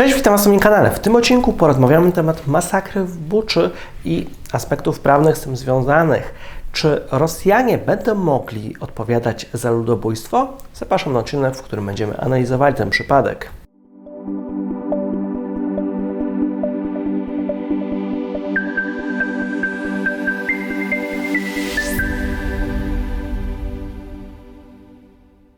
Cześć, witam Was na moim kanale. W tym odcinku porozmawiamy na temat masakry w Buczy i aspektów prawnych z tym związanych. Czy Rosjanie będą mogli odpowiadać za ludobójstwo? Zapraszam na odcinek, w którym będziemy analizowali ten przypadek.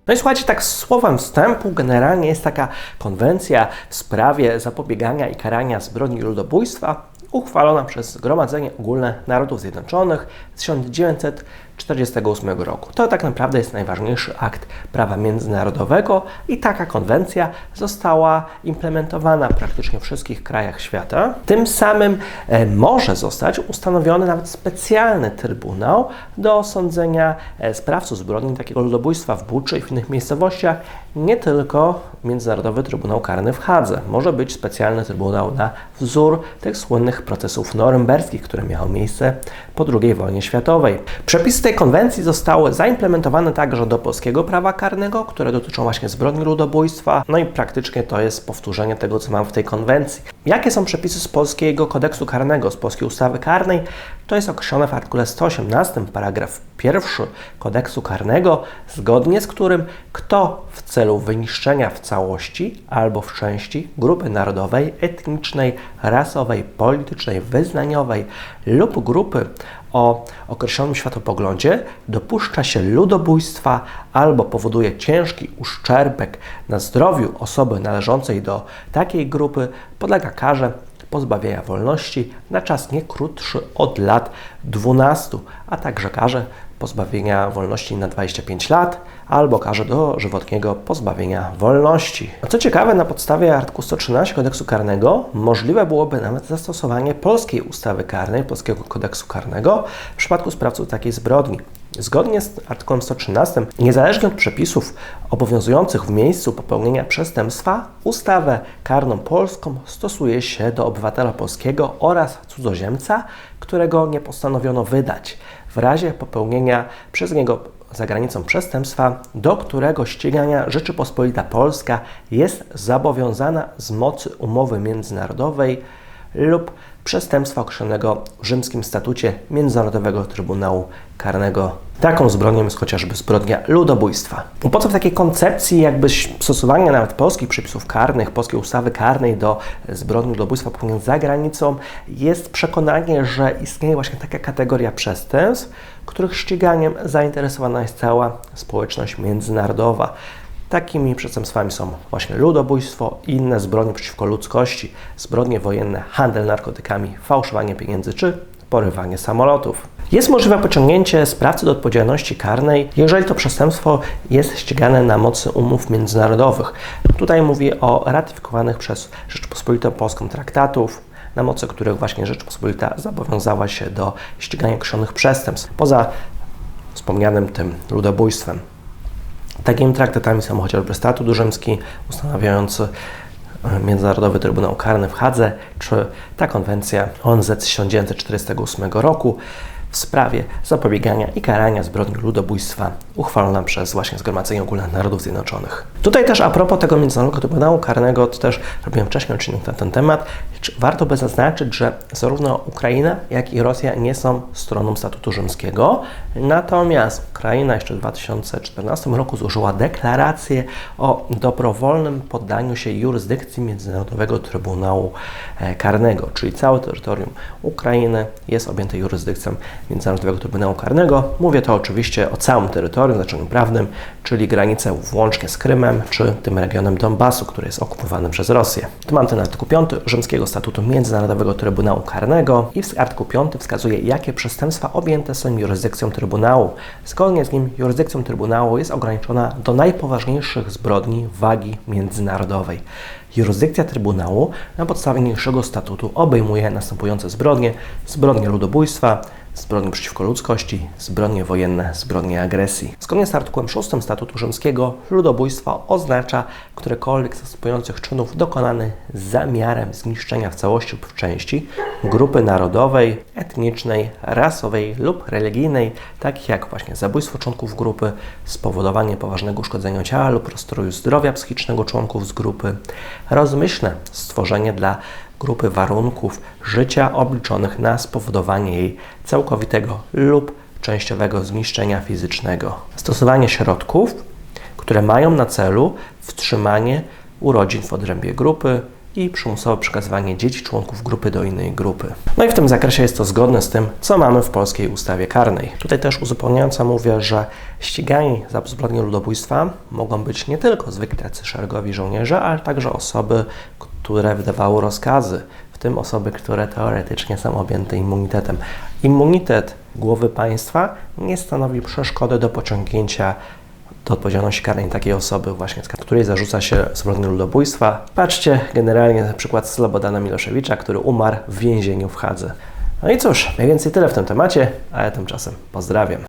No i słuchajcie, tak słowem wstępu, generalnie jest taka konwencja w sprawie zapobiegania i karania zbrodni ludobójstwa, uchwalona przez Zgromadzenie Ogólne Narodów Zjednoczonych w 1900 1948 roku. To tak naprawdę jest najważniejszy akt prawa międzynarodowego i taka konwencja została implementowana praktycznie w wszystkich krajach świata. Tym samym e, może zostać ustanowiony nawet specjalny trybunał do osądzenia e, sprawców zbrodni takiego ludobójstwa w Buczy i w innych miejscowościach, nie tylko Międzynarodowy Trybunał Karny w Hadze. Może być specjalny trybunał na wzór tych słynnych procesów norymberskich, które miały miejsce po II wojnie światowej. Przepisy tej konwencji zostały zaimplementowane także do polskiego prawa karnego, które dotyczą właśnie zbrodni ludobójstwa, no i praktycznie to jest powtórzenie tego, co mam w tej konwencji. Jakie są przepisy z polskiego kodeksu karnego, z polskiej ustawy karnej? To jest określone w artykule 118, paragraf 1 kodeksu karnego, zgodnie z którym kto w celu wyniszczenia w całości albo w części grupy narodowej, etnicznej, rasowej, politycznej, wyznaniowej lub grupy o określonym światopoglądzie dopuszcza się ludobójstwa albo powoduje ciężki uszczerbek na zdrowiu osoby należącej do takiej grupy, podlega karze pozbawienia wolności na czas nie krótszy od lat 12, a także karze pozbawienia wolności na 25 lat albo karze dożywotniego pozbawienia wolności. Co ciekawe, na podstawie artykułu 113 kodeksu karnego możliwe byłoby nawet zastosowanie polskiej ustawy karnej, polskiego kodeksu karnego w przypadku sprawców takiej zbrodni. Zgodnie z artykułem 113, niezależnie od przepisów obowiązujących w miejscu popełnienia przestępstwa, ustawę karną polską stosuje się do obywatela polskiego oraz cudzoziemca, którego nie postanowiono wydać w razie popełnienia przez niego za granicą przestępstwa, do którego ścigania Rzeczypospolita Polska jest zobowiązana z mocy umowy międzynarodowej lub przestępstwa określonego w rzymskim statucie Międzynarodowego Trybunału Karnego. Taką zbrodnią jest chociażby zbrodnia ludobójstwa. Po co w takiej koncepcji jakby stosowania nawet polskich przepisów karnych, polskiej ustawy karnej do zbrodni ludobójstwa popełnionych za granicą jest przekonanie, że istnieje właśnie taka kategoria przestępstw, których ściganiem zainteresowana jest cała społeczność międzynarodowa. Takimi przestępstwami są właśnie ludobójstwo i inne zbrodnie przeciwko ludzkości, zbrodnie wojenne, handel narkotykami, fałszowanie pieniędzy czy porywanie samolotów. Jest możliwe pociągnięcie sprawcy do odpowiedzialności karnej, jeżeli to przestępstwo jest ścigane na mocy umów międzynarodowych. Tutaj mówię o ratyfikowanych przez Rzeczpospolitą Polską traktatów, na mocy których właśnie Rzeczpospolita zobowiązała się do ścigania określonych przestępstw, poza wspomnianym tym ludobójstwem. Takimi traktatami są chociażby Statut Rzymski ustanawiający e, Międzynarodowy Trybunał Karny w Hadze, czy ta konwencja ONZ z 1948 roku, w sprawie zapobiegania i karania zbrodni ludobójstwa uchwalona przez właśnie Zgromadzenie Ogólne Narodów Zjednoczonych. Tutaj też a propos tego Międzynarodowego Trybunału Karnego, to też robiłem wcześniej odcinek na ten temat, warto by zaznaczyć, że zarówno Ukraina, jak i Rosja nie są stroną Statutu Rzymskiego, natomiast Ukraina jeszcze w 2014 roku złożyła deklarację o dobrowolnym poddaniu się jurysdykcji Międzynarodowego Trybunału e, Karnego, czyli całe terytorium Ukrainy jest objęte jurysdykcją Międzynarodowego Trybunału Karnego. Mówię to oczywiście o całym terytorium znaczeniu prawnym, czyli granicę włącznie z Krymem, czy tym regionem Donbasu, który jest okupowany przez Rosję. Tu mam ten artykuł 5 Rzymskiego Statutu Międzynarodowego Trybunału Karnego i artykuł 5 wskazuje, jakie przestępstwa objęte są jurysdykcją Trybunału. Zgodnie z nim jurysdykcją Trybunału jest ograniczona do najpoważniejszych zbrodni wagi międzynarodowej. Jurysdykcja Trybunału na podstawie niższego statutu obejmuje następujące zbrodnie: zbrodnie ludobójstwa, zbrodnie przeciwko ludzkości, zbrodnie wojenne, zbrodnie agresji. Zgodnie z artykułem 6 Statutu Rzymskiego ludobójstwo oznacza którekolwiek z następujących czynów dokonany z zamiarem zniszczenia w całości lub w części grupy narodowej, etnicznej, rasowej lub religijnej, takich jak właśnie zabójstwo członków grupy, spowodowanie poważnego uszkodzenia ciała lub rozstroju zdrowia psychicznego członków z grupy, rozmyślne stworzenie dla grupy warunków życia obliczonych na spowodowanie jej całkowitego lub częściowego zniszczenia fizycznego. Stosowanie środków, które mają na celu wstrzymanie urodzin w odrębie grupy i przymusowe przekazywanie dzieci członków grupy do innej grupy. No i w tym zakresie jest to zgodne z tym, co mamy w polskiej ustawie karnej. Tutaj też uzupełniająco mówię, że ścigani za zbrodnie ludobójstwa mogą być nie tylko zwykli tacy szeregowi żołnierze, ale także osoby, które wydawały rozkazy, w tym osoby, które teoretycznie są objęte immunitetem. Immunitet głowy państwa nie stanowi przeszkody do pociągnięcia do odpowiedzialności karnej takiej osoby właśnie, której zarzuca się zbrodnie ludobójstwa. Patrzcie generalnie na przykład Slobodana Miloszewicza, który umarł w więzieniu w Hadze. No i cóż, mniej więcej tyle w tym temacie, a ja tymczasem pozdrawiam.